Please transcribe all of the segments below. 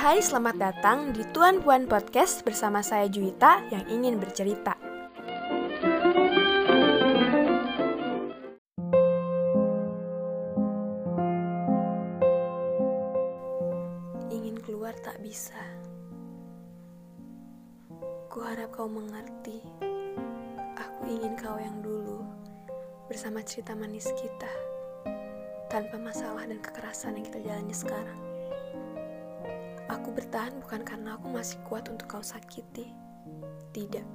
Hai, selamat datang di Tuan Puan Podcast bersama saya Juwita yang ingin bercerita. Ingin keluar tak bisa. Ku harap kau mengerti. Aku ingin kau yang dulu bersama cerita manis kita tanpa masalah dan kekerasan yang kita jalani sekarang. Aku bertahan bukan karena aku masih kuat untuk kau sakiti. Tidak.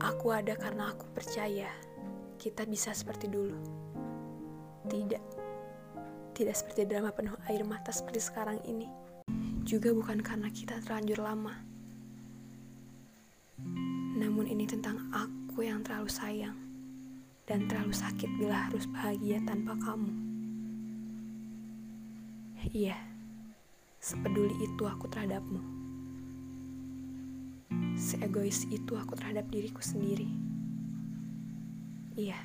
Aku ada karena aku percaya kita bisa seperti dulu. Tidak. Tidak seperti drama penuh air mata seperti sekarang ini. Juga bukan karena kita terlanjur lama. Namun ini tentang aku yang terlalu sayang dan terlalu sakit bila harus bahagia tanpa kamu. Iya. Sepeduli itu aku terhadapmu. Seegois itu aku terhadap diriku sendiri. Iya.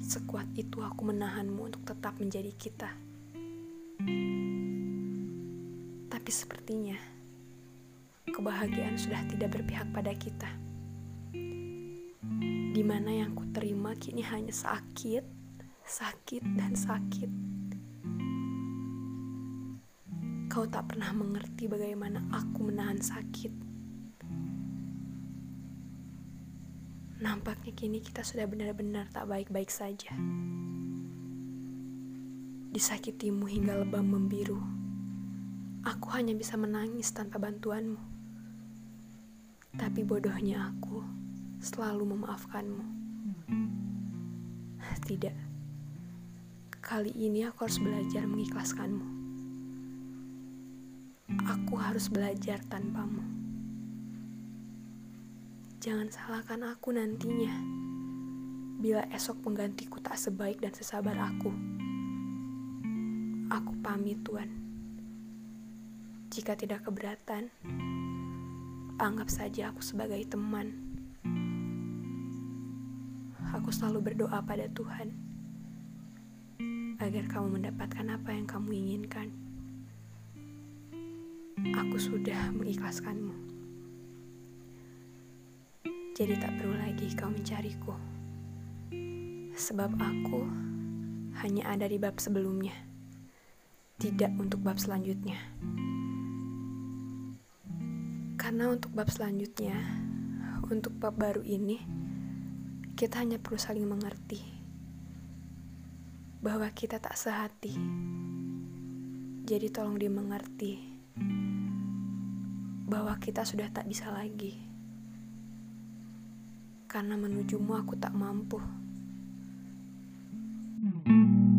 Sekuat itu aku menahanmu untuk tetap menjadi kita. Tapi sepertinya kebahagiaan sudah tidak berpihak pada kita. Di mana yang ku terima kini hanya sakit, sakit, dan sakit. Kau tak pernah mengerti bagaimana aku menahan sakit. Nampaknya kini kita sudah benar-benar tak baik-baik saja. Disakitimu hingga lebam membiru. Aku hanya bisa menangis tanpa bantuanmu. Tapi bodohnya aku selalu memaafkanmu. Tidak. Kali ini aku harus belajar mengikhlaskanmu. Aku harus belajar tanpamu. Jangan salahkan aku nantinya. Bila esok penggantiku tak sebaik dan sesabar aku. Aku pamit, Tuan. Jika tidak keberatan, anggap saja aku sebagai teman. Aku selalu berdoa pada Tuhan agar kamu mendapatkan apa yang kamu inginkan aku sudah mengikhlaskanmu. Jadi tak perlu lagi kau mencariku. Sebab aku hanya ada di bab sebelumnya. Tidak untuk bab selanjutnya. Karena untuk bab selanjutnya, untuk bab baru ini, kita hanya perlu saling mengerti bahwa kita tak sehati. Jadi tolong dimengerti bahwa kita sudah tak bisa lagi. Karena menujumu aku tak mampu. Hmm.